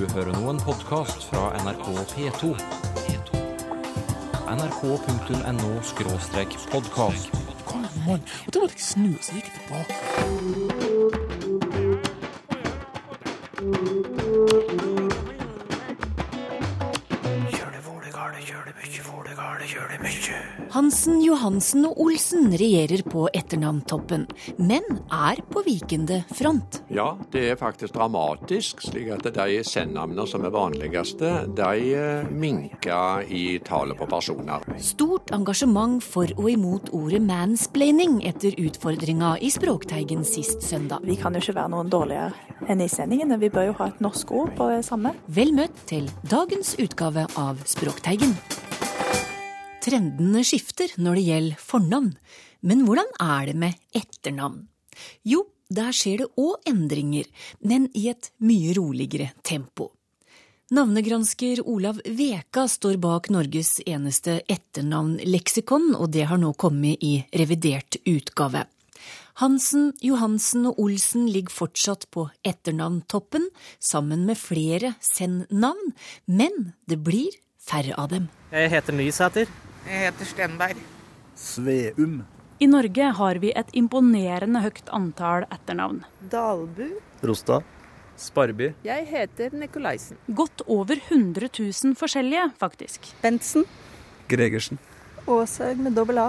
Du hører nå en podkast fra NRK P2. nrk.no-podkast. Kom an! Og da måtte jeg snu, så gikk tilbake. Hansen, Johansen og Olsen regjerer på etternavntoppen, men er på vikende front. Ja, det er faktisk dramatisk, slik at de sendnavnene som er vanligste, de eh, minker i tallet på personer. Stort engasjement for og imot ordet mansplaining etter utfordringa i Språkteigen sist søndag. Vi kan jo ikke være noen dårligere enn islendingene. Vi bør jo ha et norsk ord på det samme. Vel møtt til dagens utgave av Språkteigen. Trendene skifter når det gjelder fornavn, men hvordan er det med etternavn? Jo, der skjer det òg endringer, men i et mye roligere tempo. Navnegransker Olav Veka står bak Norges eneste etternavnleksikon, og det har nå kommet i revidert utgave. Hansen, Johansen og Olsen ligger fortsatt på etternavntoppen, sammen med flere send-navn, men det blir færre av dem. Jeg heter Nysæter. Jeg heter Stenberg. Sveum. I Norge har vi et imponerende høyt antall etternavn. Dalbu. Rostad. Sparby. Jeg heter Nikolaisen. Godt over 100 000 forskjellige, faktisk. Bentsen. Gregersen. Åshaug med dobbel A.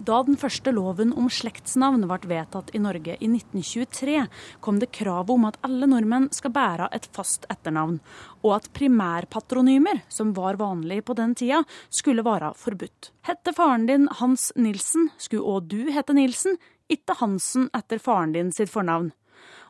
Da den første loven om slektsnavn ble vedtatt i Norge i 1923, kom det krav om at alle nordmenn skal bære et fast etternavn, og at primærpatronymer, som var vanlig på den tida, skulle være forbudt. Hette faren din Hans Nilsen, skulle òg du hete Nilsen, ikke Hansen etter faren din sitt fornavn.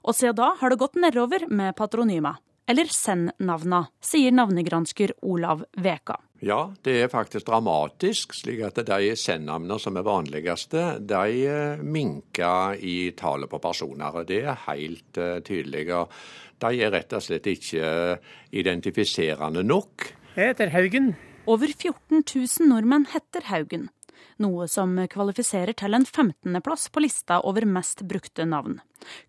Og siden da har det gått nedover med patronyma, eller send-navna, sier navnegransker Olav Veka. Ja, det er faktisk dramatisk, slik at de sendnavnene som er vanligste, de eh, minker i tallet på personer. og Det er helt uh, tydelig. De er rett og slett ikke eh, identifiserende nok. Jeg heter Haugen. Over 14 000 nordmenn heter Haugen, noe som kvalifiserer til en 15.-plass på lista over mest brukte navn.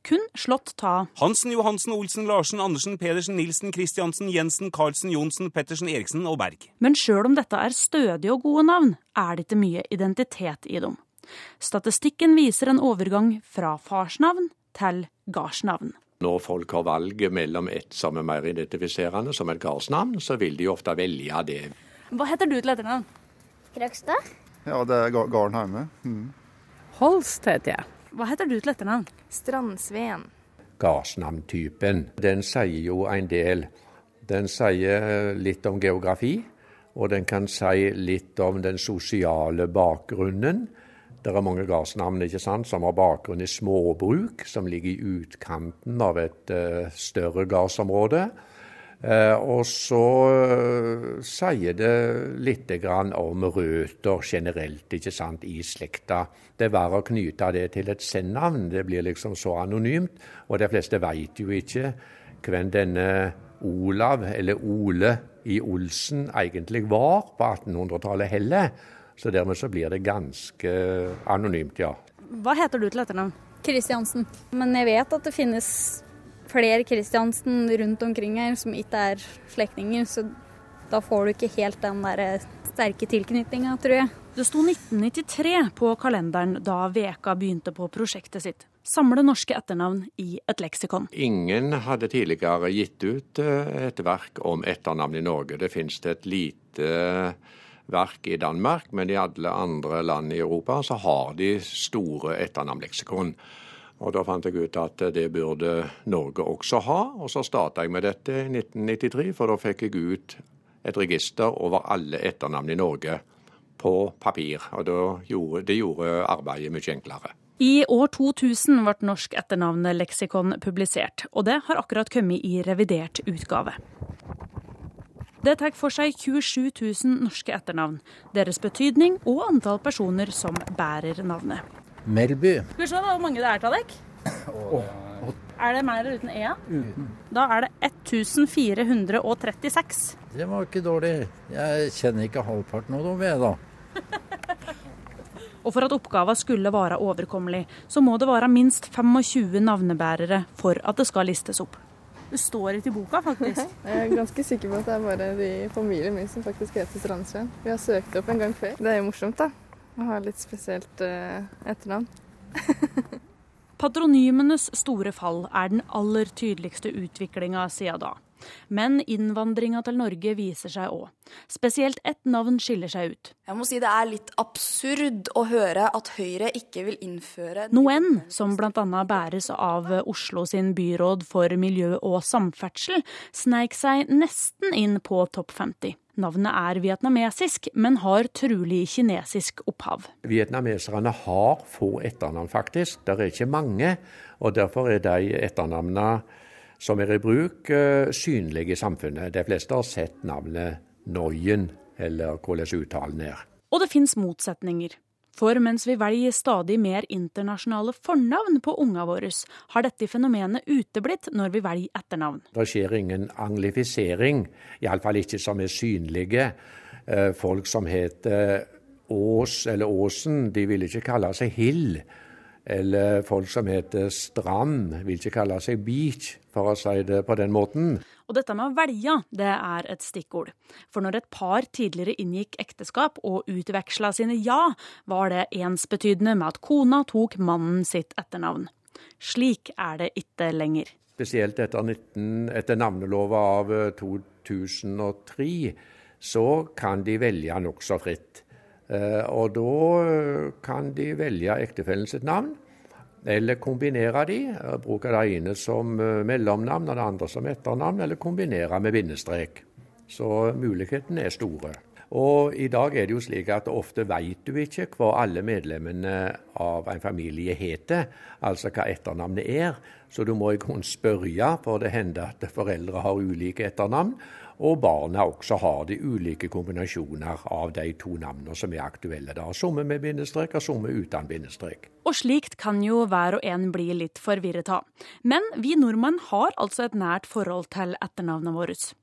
Kun slått ta Hansen, Johansen, Olsen, Larsen, Andersen, Pedersen, Nilsen, Kristiansen, Jensen, Karlsen, Johnsen, Pettersen, Eriksen og Berg. Men sjøl om dette er stødige og gode navn, er det ikke mye identitet i dem. Statistikken viser en overgang fra farsnavn til gardsnavn. Når folk har valget mellom et som er mer identifiserende, som et gardsnavn, så vil de ofte velge det. Hva heter du til etternavn? Krøgstad. Ja, det er gården hjemme. Mm. Holst heter jeg. Hva heter du til etternavn? Strandsveen. Gardsnavntypen, den sier jo en del. Den sier litt om geografi, og den kan si litt om den sosiale bakgrunnen. Det er mange gardsnavn ikke sant, som har bakgrunn i småbruk, som ligger i utkanten av et uh, større gardsområde. Eh, og så eh, sier det litt grann om røtter generelt ikke sant, i slekta. Det er verre å knyte det til et sendnavn. Det blir liksom så anonymt. Og de fleste veit jo ikke hvem denne Olav, eller Ole i Olsen, egentlig var på 1800-tallet heller. Så dermed så blir det ganske anonymt, ja. Hva heter du til etternavn? Kristiansen. Men jeg vet at det finnes flere Kristiansen rundt omkring her som ikke er slektninger, så da får du ikke helt den der sterke tilknytninga, tror jeg. Det sto 1993 på kalenderen da Veka begynte på prosjektet sitt. Samle norske etternavn i et leksikon. Ingen hadde tidligere gitt ut eh, et verk om etternavn i Norge. Det finnes det et lite verk i Danmark, men i alle andre land i Europa så har de store etternavnleksikon. Og Da fant jeg ut at det burde Norge også ha, og så starta jeg med dette i 1993. For da fikk jeg ut et register over alle etternavn i Norge på papir. Og gjorde, det gjorde arbeidet mye enklere. I år 2000 ble Norsk etternavnleksikon publisert, og det har akkurat kommet i revidert utgave. Det tar for seg 27 000 norske etternavn, deres betydning og antall personer som bærer navnet. Melby. Skal vi se hvor mange det er til dere? Er det mer uten E? Uten. Da er det 1436. Det var ikke dårlig. Jeg kjenner ikke halvparten av dem, jeg, da. Og for at oppgaven skulle være overkommelig, så må det være minst 25 navnebærere for at det skal listes opp. Det står ikke i boka, faktisk. Jeg er ganske sikker på at det er bare de familien min som faktisk heter Strandsveen. Vi har søkt opp en gang før. Det er jo morsomt, da. Å har litt spesielt uh, etternavn. Patronymenes store fall er den aller tydeligste utviklinga siden da. Men innvandringa til Norge viser seg òg. Spesielt ett navn skiller seg ut. Jeg må si Det er litt absurd å høre at Høyre ikke vil innføre Noen, som bl.a. bæres av Oslo sin byråd for miljø og samferdsel, sneik seg nesten inn på topp 50. Navnet er vietnamesisk, men har trolig kinesisk opphav. Vietnameserne har få etternavn, faktisk. Det er ikke mange. og Derfor er de etternavnene som er i bruk, synlig synlige i samfunnet. De fleste har sett navnet Noyen, eller hvordan uttalen er. Og det fins motsetninger. For mens vi velger stadig mer internasjonale fornavn på unga våre, har dette fenomenet uteblitt når vi velger etternavn. Det skjer ingen anglifisering, iallfall ikke som er synlige. Uh, folk som heter Ås eller Åsen, de vil ikke kalle seg Hill. Eller folk som heter Strand, vil ikke kalle seg Beach, for å si det på den måten. Og dette med å velge, det er et stikkord. For når et par tidligere inngikk ekteskap og utveksla sine ja, var det ensbetydende med at kona tok mannen sitt etternavn. Slik er det ikke lenger. Spesielt etter, 19, etter navnelova av 2003, så kan de velge nokså fritt. Eh, og da kan de velge ektefellen sitt navn, eller kombinere de. Bruke det ene som eh, mellomnavn og det andre som etternavn, eller kombinere med bindestrek. Så mulighetene er store. Og i dag er det jo slik at ofte vet du ikke hva alle medlemmene av en familie heter, altså hva etternavnet er. Så du må i grunnen spørre, for det hender at foreldre har ulike etternavn. Og barna også har de ulike kombinasjoner av de to navnene som er aktuelle. da, Somme med bindestrek og somme uten bindestrek. Og slikt kan jo hver og en bli litt forvirret av. Men vi nordmenn har altså et nært forhold til etternavnet vårt.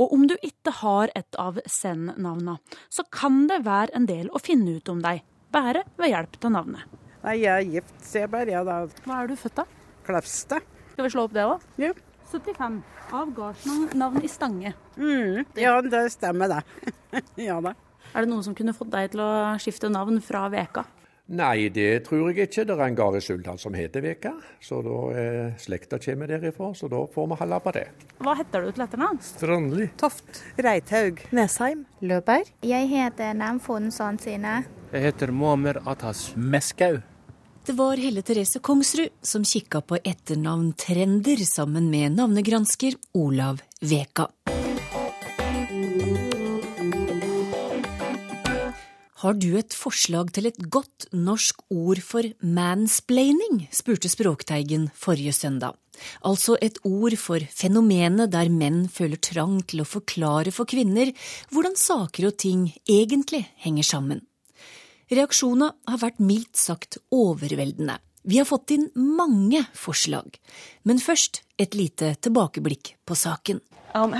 Og om du ikke har et av Zen-navna, så kan det være en del å finne ut om deg, bare ved hjelp av navnet. Nei, jeg er gift, Seberg. bare, ja da. Hva er du født av? Klefstad. Skal vi slå opp det òg? Ja. 75. Av gardsnavn i Stange. Mm, ja, det stemmer det. ja da. Er det noen som kunne fått deg til å skifte navn fra Veka? Nei, det tror jeg ikke. Det er en gard i Suldal som heter Veka. Så da eh, slekta kommer derifra, så da får vi holde på det. Hva heter du til etternavn? Strandli. Toft. Reithaug. Nesheim. Løberg. Jeg heter Namfon Sansine. Jeg heter Muammer Atas. Meskau. Det var Helle Therese Kongsrud som kikka på etternavntrender sammen med navnegransker Olav Veka. Har du et forslag til et godt norsk ord for mansplaining? spurte Språkteigen forrige søndag. Altså et ord for fenomenet der menn føler trang til å forklare for kvinner hvordan saker og ting egentlig henger sammen. Reaksjonene har vært mildt sagt overveldende. Vi har fått inn mange forslag, men først et lite tilbakeblikk på saken. Um,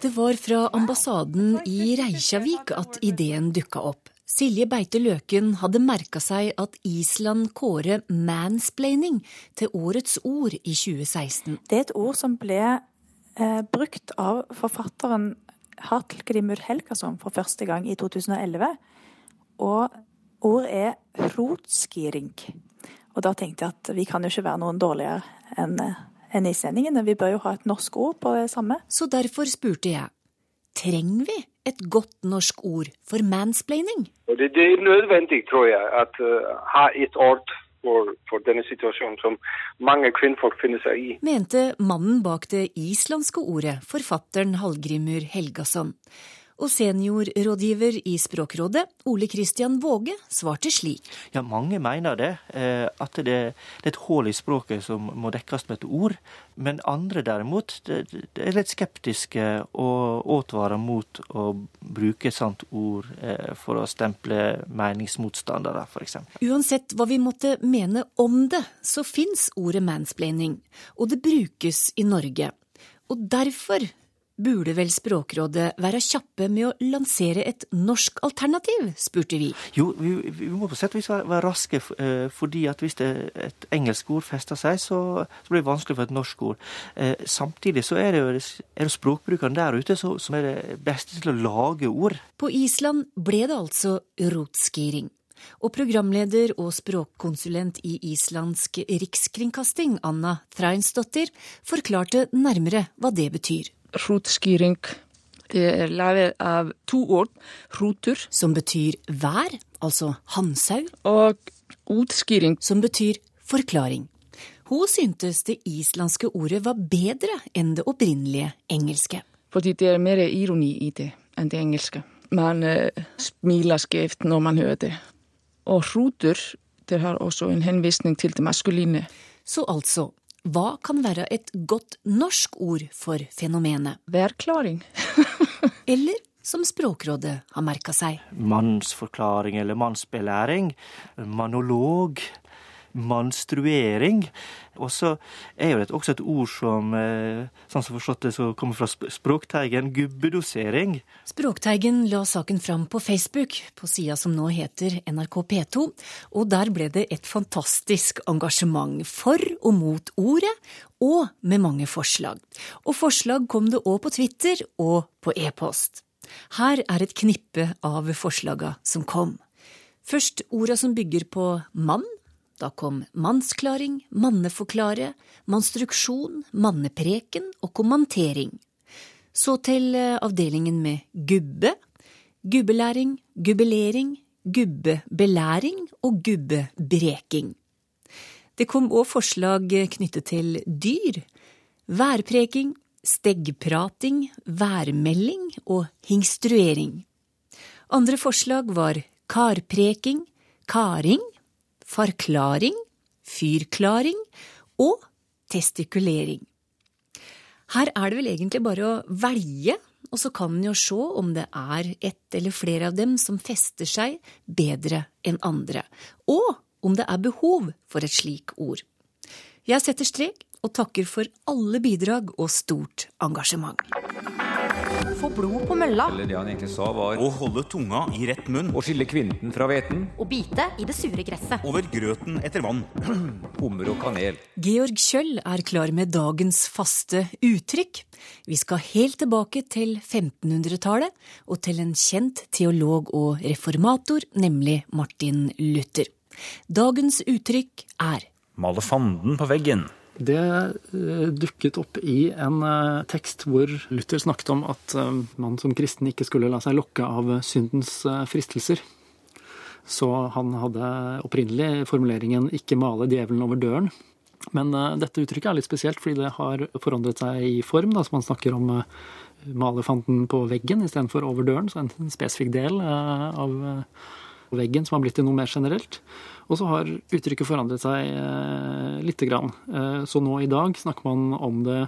det var fra ambassaden i Reykjavik at ideen dukka opp. Silje Beite Løken hadde merka seg at Island kårer mansplaining til årets ord i 2016. Det er et ord som ble eh, brukt av forfatteren Hallgrímur Helgason for første gang i 2011. Og ordet er rotskiring. Og da tenkte jeg at vi kan jo ikke være noen dårligere enn enn islendingene. Vi bør jo ha et norsk ord på det samme. Så derfor spurte jeg trenger vi et godt norsk ord for mansplaining? Det, det er nødvendig, tror jeg, at uh, ha et ord for, for, denne situasjonen som mange kvinnfolk finner seg i. Mente mannen bak det islandske ordet, forfatteren Hallgrimur Helgason. Og seniorrådgiver i Språkrådet, Ole Kristian Våge, svarte slik. Ja, mange mener det. Eh, at det, er et hull i språket som må dekkes med et ord. Men andre derimot er litt skeptiske og advarer mot å bruke et sånt ord eh, for å stemple meningsmotstandere, f.eks. Uansett hva vi måtte mene om det, så fins ordet mansplaining. Og det brukes i Norge. Og derfor Burde vel Språkrådet være kjappe med å lansere et norsk alternativ, spurte vi. Jo, vi, vi må på sett og vis være, raske, eh, fordi at hvis det, et engelsk ord fester seg, så, så blir det vanskelig for et norsk ord. Eh, samtidig så er det jo er det språkbrukeren der ute så, som er det beste til å lage ord. På Island ble det altså rotskiring. Og programleder og språkkonsulent i islandsk rikskringkasting, Anna Treinsdottir, forklarte nærmere hva det betyr. Rotskiring det er laget av to ord. Ruter. Som betyr vær, altså hannsau. Og utskiring. Som betyr forklaring. Hun syntes det islandske ordet var bedre enn det opprinnelige engelske. Fordi det er mer ironi i det enn det engelske. Man uh, smiler skjevt når man hører det. Og roter, det har også en henvisning til det maskuline. Så altså, hva kan være et godt norsk ord for fenomenet? Værklaring. Eller som Språkrådet har merka seg. Mannsforklaring eller mannsbelæring. Manolog. Manstruering. Og så er jo det også et ord som, eh, sånn som forstått det, så kommer fra Språkteigen, gubbedosering. Språkteigen la saken fram på Facebook, på sida som nå heter NRK P2, og der ble det et fantastisk engasjement for og mot ordet, og med mange forslag. Og forslag kom det òg på Twitter og på e-post. Her er et knippe av forslaga som kom. Først orda som bygger på mann, da kom mannsklaring, manneforklare, manstruksjon, mannepreken og kommentering. Så til avdelingen med gubbe, gubbelæring, gubbelering, gubbebelæring og gubbebreking. Det kom òg forslag knyttet til dyr, værpreking, steggprating, værmelding og hingstruering. Andre forslag var karpreking, karing, forklaring, fyrklaring og testikulering. Her er det vel egentlig bare å velge, og så kan en jo se om det er ett eller flere av dem som fester seg bedre enn andre, og om det er behov for et slik ord. Jeg setter strek og takker for alle bidrag og stort engasjement. Få blod på mølla. Eller det han egentlig sa var Å holde tunga i rett munn. Å skille kvinten fra hveten. Å bite i det sure gresset. Over grøten etter vann. Hummer og kanel. Georg Kjøll er klar med dagens faste uttrykk. Vi skal helt tilbake til 1500-tallet og til en kjent teolog og reformator, nemlig Martin Luther. Dagens uttrykk er Male fanden på veggen. Det uh, dukket opp i en uh, tekst hvor Luther snakket om at uh, man som kristen ikke skulle la seg lokke av syndens fristelser. Så han hadde opprinnelig formuleringen 'ikke male djevelen over døren'. Men dette uttrykket er litt spesielt, fordi det har forandret seg i form. Da, så man snakker om malefanten på veggen istedenfor over døren, så en spesifikk del av veggen som har blitt til noe mer generelt. Og så har uttrykket forandret seg eh, lite grann. Eh, så nå i dag snakker man om det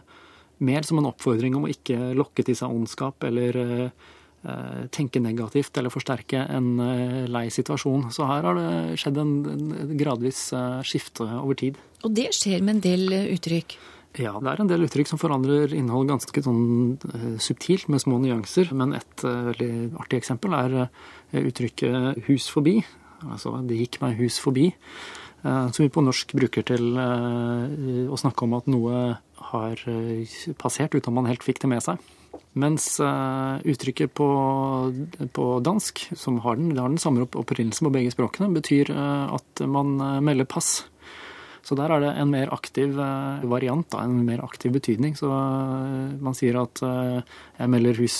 mer som en oppfordring om å ikke lokke til seg ondskap eller eh, tenke negativt eller forsterke en eh, lei situasjon. Så her har det skjedd en, en gradvis eh, skifte over tid. Og det skjer med en del eh, uttrykk? Ja, det er en del uttrykk som forandrer innhold ganske sånn subtilt, med små nyanser. Men et uh, veldig artig eksempel er uh, uttrykket 'hus forbi'. Altså 'det gikk meg hus forbi'. Som vi på norsk bruker til å snakke om at noe har passert uten man helt fikk det med seg. Mens uttrykket på, på dansk, som har den, har den samme opprinnelsen på begge språkene, betyr at man melder pass. Så der er det en mer aktiv variant, da, en mer aktiv betydning. Så man sier at jeg melder hus,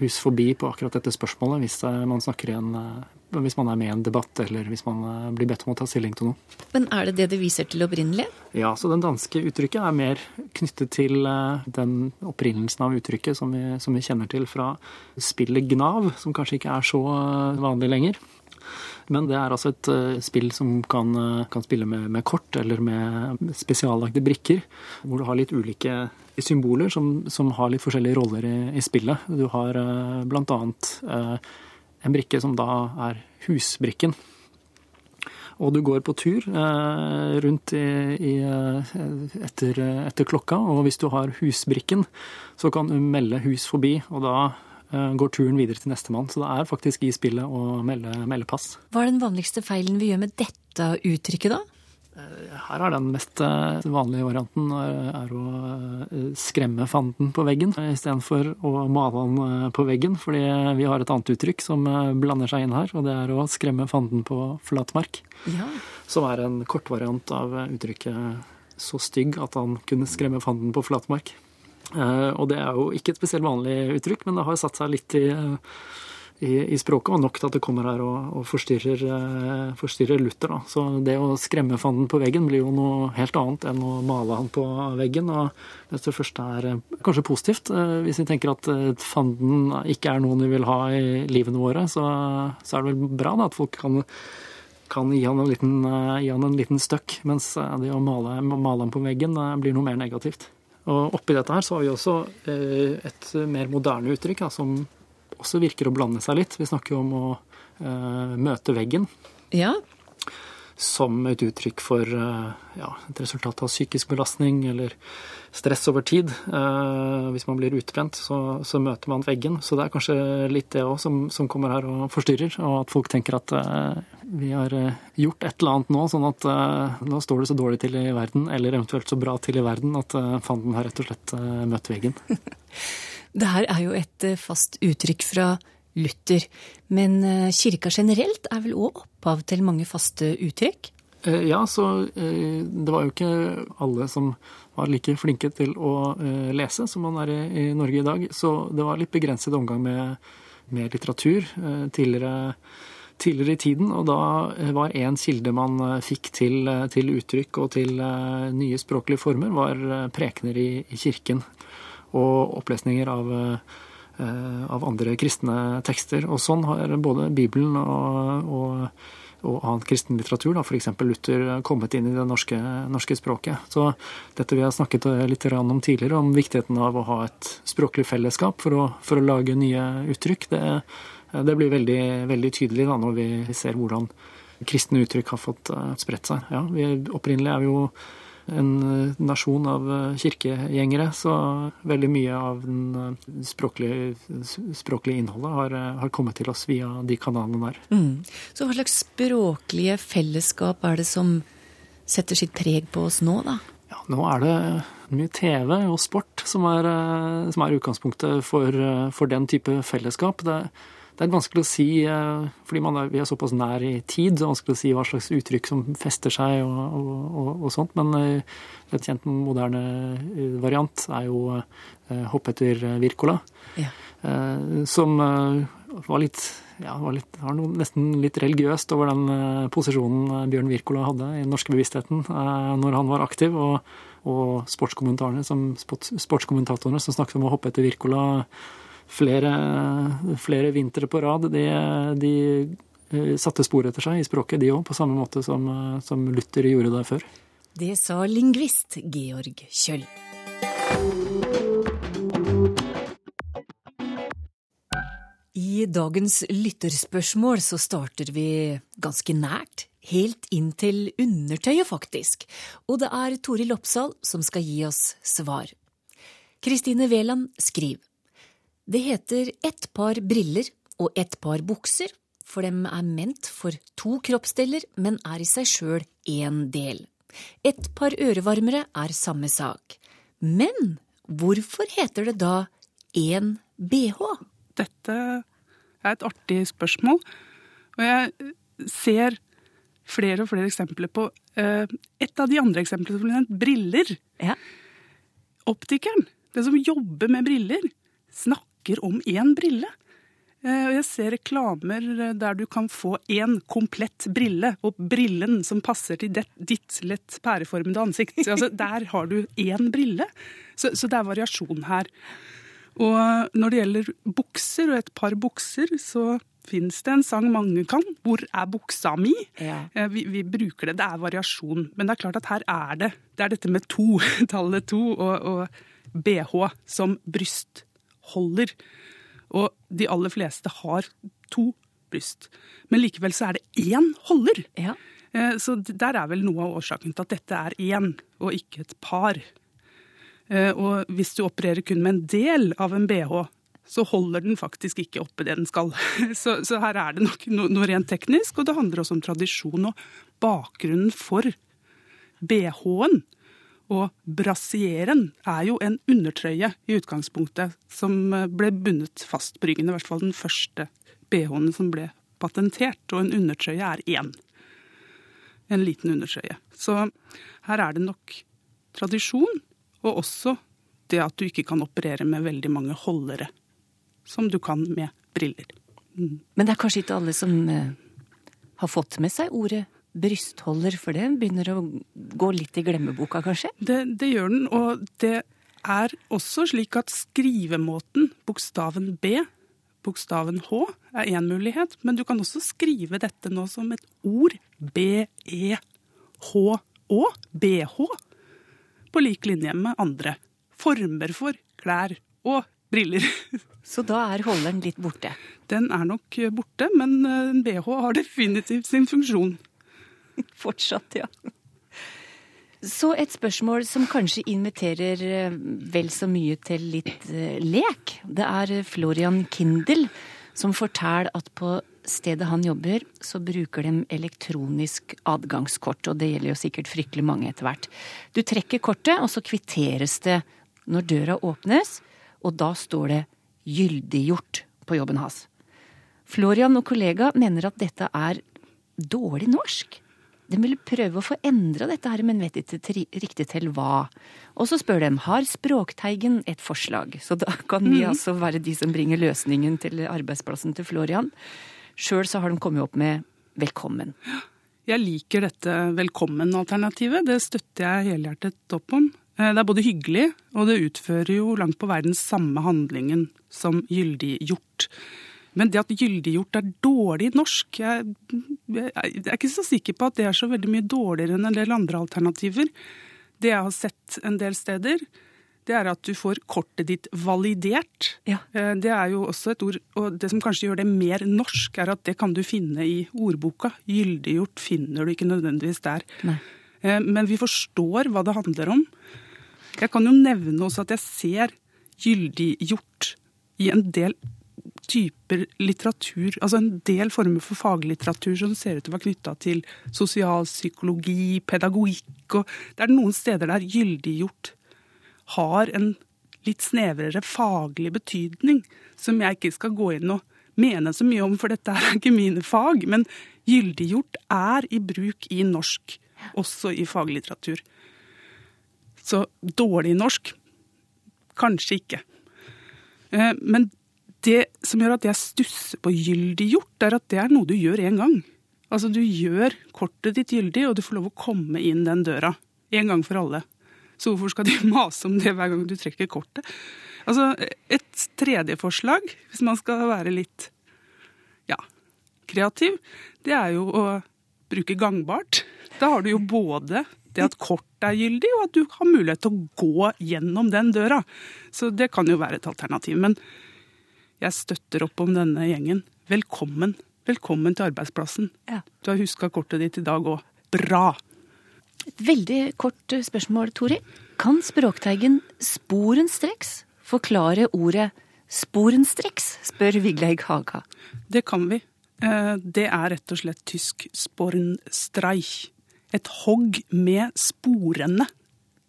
hus forbi på akkurat dette spørsmålet hvis man snakker i en hvis man er med i en debatt, eller hvis man blir bedt om å ta stilling til noe. Men er det det det viser til opprinnelig? Ja, så den danske uttrykket er mer knyttet til den opprinnelsen av uttrykket som vi, som vi kjenner til fra spillet Gnav, som kanskje ikke er så vanlig lenger. Men det er altså et uh, spill som kan, uh, kan spille med, med, kort eller med spesiallagde brikker, hvor du har litt ulike symboler som, som har litt forskjellige roller i, i spillet. Du har bl.a. blant annet en brikke som da er husbrikken. og du går på tur eh, rundt i, i, eh, etter, etter klokka, og hvis du har husbrikken, så kan du melde hus forbi, og da eh, går turen videre til nestemann. Så det er faktisk i spillet å melde, melde pass. Hva er den vanligste feilen vi gjør med dette uttrykket, da? Her er den mest eh, vanlige varianten er, å eh, skremme fanden på veggen istedenfor å male han eh, på veggen. Fordi vi har et annet uttrykk som eh, blander seg inn her, og det er å skremme fanden på flatmark. Ja. Som er en kortvariant av uttrykket så stygg at han kunne skremme fanden på flatmark. Eh, Og det er jo ikke et spesielt vanlig uttrykk, men det har satt seg litt i, i, i språket, og nok til at det kommer her og, og forstyrrer, eh, forstyrrer Luther. Da. Så det å skremme fanden på veggen blir jo noe helt annet enn å male han på veggen. Og hvis det første er eh, kanskje positivt, hvis vi tenker at fanden ikke er noen vi vil ha i livene våre, så, så er det vel bra da, at folk kan kan gi han en liten, han en liten støkk, mens det å male, male han på veggen blir noe mer negativt. Og oppi dette her så har vi også eh, et mer moderne uttrykk da, som også virker å blande seg litt. Vi snakker jo om å eh, møte veggen Ja. Som et uttrykk for eh, ja, et resultat av psykisk belastning eller stress over tid. Eh, hvis man blir utbrent, så, så møter man veggen. Så det er kanskje litt det òg som, som kommer her og forstyrrer, og at folk tenker at eh, vi har gjort et eller annet nå, sånn at nå står det så dårlig til i verden, eller eventuelt så bra til i verden, at fanden har rett og slett møtt veggen. Det her er jo et fast uttrykk fra Luther, men eh, kirka generelt er vel òg opphav til mange faste uttrykk? Eh, Ja, så eh, det var jo ikke alle som var like flinke til å lese som man er i, Norge i dag. Så det var litt begrenset omgang med, med litteratur tidligere, tidligere i tiden. Og da var én kilde man fikk til, til uttrykk og til nye språklige former, var prekener i, i kirken. Og opplesninger av av andre kristne tekster. Og sånn har både Bibelen og, og, og annen kristen litteratur, f.eks. Luther, kommet inn i det norske, norske språket. Så dette vi har snakket litt om tidligere, om viktigheten av å ha et språklig fellesskap for å, for å lage nye uttrykk, det, det blir veldig, veldig tydelig da, når vi ser hvordan kristne uttrykk har fått eh, spredt seg. Ja, vi, opprinnelig er vi jo en eh, nasjon av eh, kirkegjengere, så veldig mye av den eh, språklige, språklige innholdet har, har kommet til oss via de kanalene der. Mm. Så hva slags språklige fellesskap er det som setter sitt preg på oss nå, da? Ja, nå er det mye TV og sport som er, som er utgangspunktet for, for den type fellesskap. Det, det er vanskelig å si, eh, fordi man er, vi er såpass nær i tid, så er vanskelig å si hva slags uttrykk som fester seg og, og, og, og sånt. Men en et kjent moderne eh, variant er jo eh, hopp etter Wirkola. Ja. Eh, som eh, var litt ja, var litt, har noe nesten litt religiøst over den eh, posisjonen eh, Bjørn Wirkola hadde i den norske bevisstheten eh, når han var aktiv, og, og sportskommentatorene som, sports, sportskommentatorene som snakket om å hoppe etter Wirkola flere, flere vintre på rad, de, de eh, satte spor etter seg i språket, de òg, på samme måte som, eh, som Luther gjorde det før. Det sa lingvist Georg Kjøll. I dagens lytterspørsmål så starter vi ganske nært, helt inn til undertøyet faktisk, og det er Toril Oppsal som skal gi oss svar. Kristine Veland skriver. Det heter ett par briller og ett par bukser, for dem er ment for to kroppsdeler, men er i seg sjøl én del. Et par ørevarmere er samme sak. Men hvorfor heter det da én bh? Dette er et artig spørsmål, og jeg ser flere og flere eksempler på eh, Et av de andre eksemplene som ble nevnt, briller. Optikeren, den som jobber med briller, snakker om én brille. Eh, jeg ser reklamer eh, der du kan få én komplett brille, og brillen som passer til ditt lett pæreformede ansikt. Altså, der har du én brille. Så, så det er variasjon her. Og når det gjelder bukser og et par bukser, så fins det en sang mange kan. 'Hvor er buksa mi?' Ja. Vi, vi bruker det, det er variasjon. Men det er klart at her er det Det er dette med to, tallet to, og, og bh som brystholder. Og de aller fleste har to bryst. Men likevel så er det én holder. Ja. Så der er vel noe av årsaken til at dette er én, og ikke et par. Eh, Og hvis du opererer kun med en del av en bh, så holder den faktisk ikke oppe det den skal. Så, så her er det nok noe, noe rent teknisk, og det handler også om tradisjon og bakgrunnen for bh-en. Og brasieren er jo en undertrøye i utgangspunktet, som eh, ble bundet fastbryggende, i hvert fall den første bh-en som ble patentert. Og en undertrøye er én. En liten undertrøye. Så her er det nok tradisjon, og også det at du ikke kan operere med veldig mange holdere, som du kan med briller. Mm. Men det er kanskje ikke alle som eh, har fått med seg ordet brystholder, for det begynner å gå litt i glemmeboka, kanskje? Det, det gjør den, og det er også slik at skrivemåten, bokstaven B, bokstaven H, er én mulighet, men du kan også skrive dette nå som et ord. B-E-H-Å. BH. På lik linje med andre former for klær og briller. Så da er holderen litt borte? Den er nok borte, men eh, en BH har definitivt sin funksjon. Fortsatt, ja. Så et spørsmål som kanskje inviterer eh, vel så mye til litt eh, lek. Det er eh, Florian Kindel som forteller at på stedet han jobber, så bruker de elektronisk adgangskort. Og det gjelder jo sikkert fryktelig mange etter hvert. Du trekker kortet, og så kvitteres det når døra åpnes, og da står det 'gyldiggjort' på jobben hans. Florian og kollega mener at dette er dårlig norsk. De vil prøve å få endra dette her, men vet ikke til- riktig til hva. Og så spør de har Språkteigen et forslag. Så da kan vi mm. altså være de som bringer løsningen til arbeidsplassen til Florian. Sjøl så har de kommet opp med velkommen. Jeg liker dette velkommen-alternativet. Det støtter jeg helhjertet opp om. Eh, Det er både hyggelig, og det utfører jo langt på vei den samme handlingen som gyldiggjort. Men det at gyldiggjort er dårlig norsk, jeg, jeg er ikke så sikker på at det er så veldig mye dårligere enn en del andre alternativer. Det jeg har sett en del steder, det er at du får kortet ditt validert. Ja. Det er jo også et ord, og det som kanskje gjør det mer norsk, er at det kan du finne i ordboka. Gyldiggjort finner du ikke nødvendigvis der. Nei. Men vi forstår hva det handler om. Jeg kan jo nevne også at jeg ser gyldiggjort i en del typer litteratur, altså en del former for faglitteratur som ser ut til å være knytta til sosialpsykologi, pedagogikk, og det er noen steder der gyldiggjort har en litt snevrere faglig betydning, som jeg ikke skal gå inn og mene så mye om, for dette er ikke mine fag. Men gyldiggjort er i bruk i norsk, også i faglitteratur. Så dårlig norsk kanskje ikke. Eh, Men det som gjør at jeg stusser på gyldiggjort, er at det er noe du gjør én gang. Altså Du gjør kortet ditt gyldig, og du får lov å komme inn den døra. En gang for alle. Så hvorfor skal de mase om det hver gang du trekker kortet? Altså, Et tredje forslag, hvis man skal være litt ja, kreativ, det er jo å bruke gangbart. Da har du jo både det at kortet er gyldig, og at du har mulighet til å gå gjennom den døra. Så det kan jo være et alternativ. Men jeg støtter opp om denne gjengen. Velkommen. Velkommen til arbeidsplassen. Du har huska kortet ditt i dag òg. Bra! Et veldig kort spørsmål, Tori. Kan Språkteigen sporenstreks forklare ordet sporenstreks, spør Vigleik Haga. Det kan vi. Eh, Det er rett og slett tysk sporenstreich. Et hogg med sporene.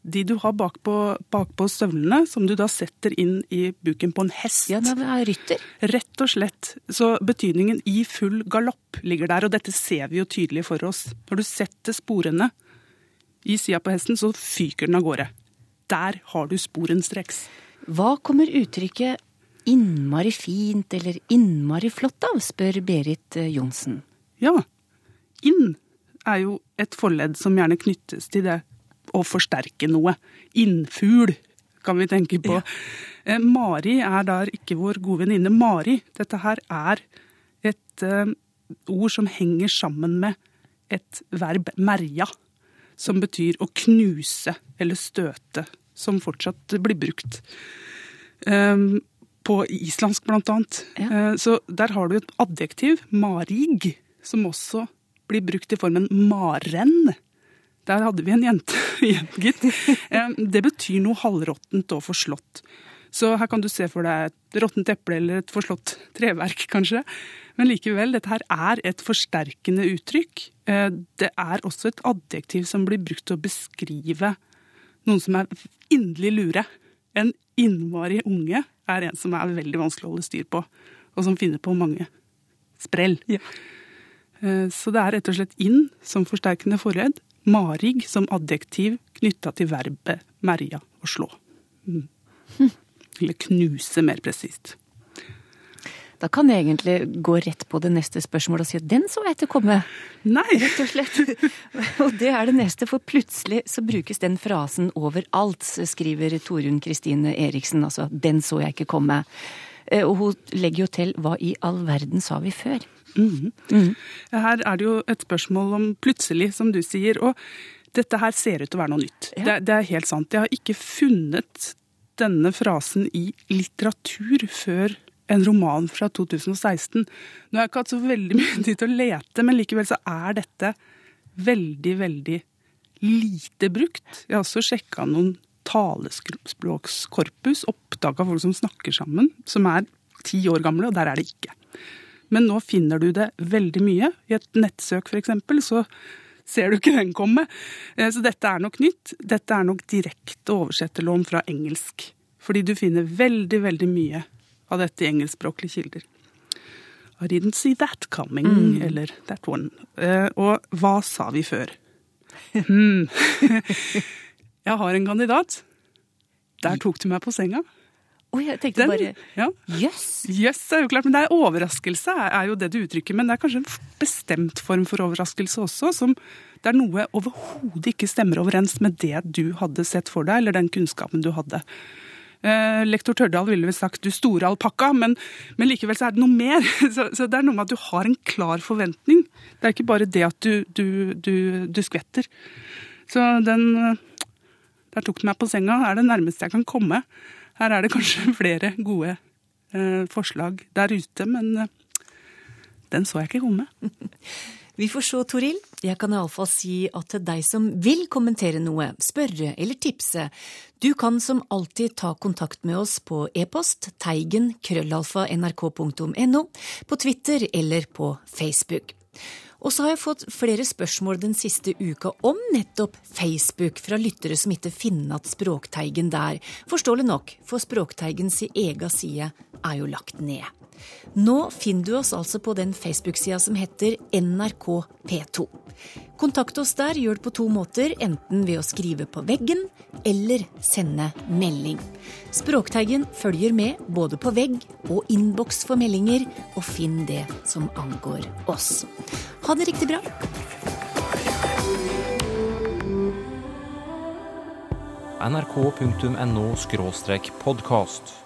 De du har bakpå bak støvlene, som du da setter inn i buken på en hest. Ja, det er rytter. Rett og slett. Så betydningen i full galopp ligger der, og dette ser vi jo tydelig for oss. Når du setter sporene i sida på hesten, så fyker den av gårde. Der har du sporenstreks. Hva kommer uttrykket 'innmari fint' eller 'innmari flott' av, spør Berit eh, Johnsen. Ja. Inn er jo et forledd som gjerne knyttes til det å forsterke noe. Innfugl kan vi tenke på. Eh, Mari er der ikke vår gode venninne Mari. Dette her er et eh, ord som henger sammen med et verb merja, som betyr å knuse eller støte, som fortsatt blir brukt. Eh, på islandsk, blant annet. Eh, Så der har du et adjektiv, marig, som også blir brukt i formen maren. Der hadde vi en jente, gitt. Eh, Det betyr noe halvråttent og forslått. Så her kan du se for deg et råttent eple eller et forslått treverk, kanskje. Men likevel, dette her er et forsterkende uttrykk. Eh, Det er også et adjektiv som blir brukt til å beskrive noen som er inderlig lure. En innmari unge er en som er veldig vanskelig å holde styr på, og som finner på mange sprell. Ja. Så det er rett og slett inn som forsterkende forledd, marig som adjektiv knytta til verbet merja, å slå. Mm. Eller knuse, mer presist. Da kan jeg egentlig gå rett på det neste spørsmålet og si at den så jeg til å komme. Nei! Rett og slett. Og det er det neste, for plutselig så brukes den frasen overalt, skriver Torunn Kristine Eriksen. Altså 'den så jeg ikke komme'. Eh, Og hun legger jo til 'hva i all verden sa vi før'? Mhm. Her er det jo et spørsmål om plutselig, som du sier. Og dette her ser ut til å være noe nytt. Det, det er helt sant. Jeg har ikke funnet denne frasen i litteratur før en roman fra 2016. Nå har jeg ikke hatt så veldig mye tid til å lete, men likevel så er dette veldig, veldig lite brukt. Jeg har også sjekka noen talespråkskorpus, oppdaga folk som snakker sammen, som er ti år gamle, og der er det ikke. Men nå finner du det veldig mye. I et nettsøk f.eks. så ser du ikke den komme. Eh, Så dette er nok nytt. Dette er nok direkte oversetterlån fra engelsk. Fordi du finner veldig, veldig mye av dette i engelskspråklige kilder. I didn't see that coming, Mm. eller that one. Eh, Og hva sa vi før? Hmm. Jeg har en kandidat. Der tok du meg på senga. Å, jeg tenkte bare ja. Yes, det er jo klart, men det er overraskelse er er jo det du uttrykker. Men det er kanskje en bestemt form for overraskelse også. som Det er noe overhodet ikke stemmer overens med det du hadde sett for deg, eller den kunnskapen du hadde. Eh, lektor Tørdal ville vel sagt 'du store alpakka', men, men likevel så er det noe mer. Så, så det er noe med at du har en klar forventning. Det er ikke bare det at du, du, du, du skvetter. Så den eh, Der tok du meg på senga, er det nærmeste jeg kan komme. Her er det kanskje flere gode eh, forslag der ute, men eh, den så jeg ikke komme. Vi får se, Toril. Jeg kan iallfall si at til deg som vil kommentere noe, spørre eller tipse, du kan som alltid ta kontakt med oss på e-post teigen krøllalfa nrk.no, på Twitter eller på Facebook. Og så har jeg fått flere spørsmål den siste uka om nettopp Facebook fra lyttere som ikke finner at Språkteigen der. Forståelig nok, for Språkteigen Språkteigens ega side er jo lagt ned. Nå finner du oss altså på den Facebook-sida som heter NRK P2. Kontakt oss der gjør det på to måter, enten ved å skrive på veggen eller sende melding. Språkteigen følger med både på vegg og innboks for meldinger, og finn det som angår oss. Ha det riktig bra. nrk.no podkast.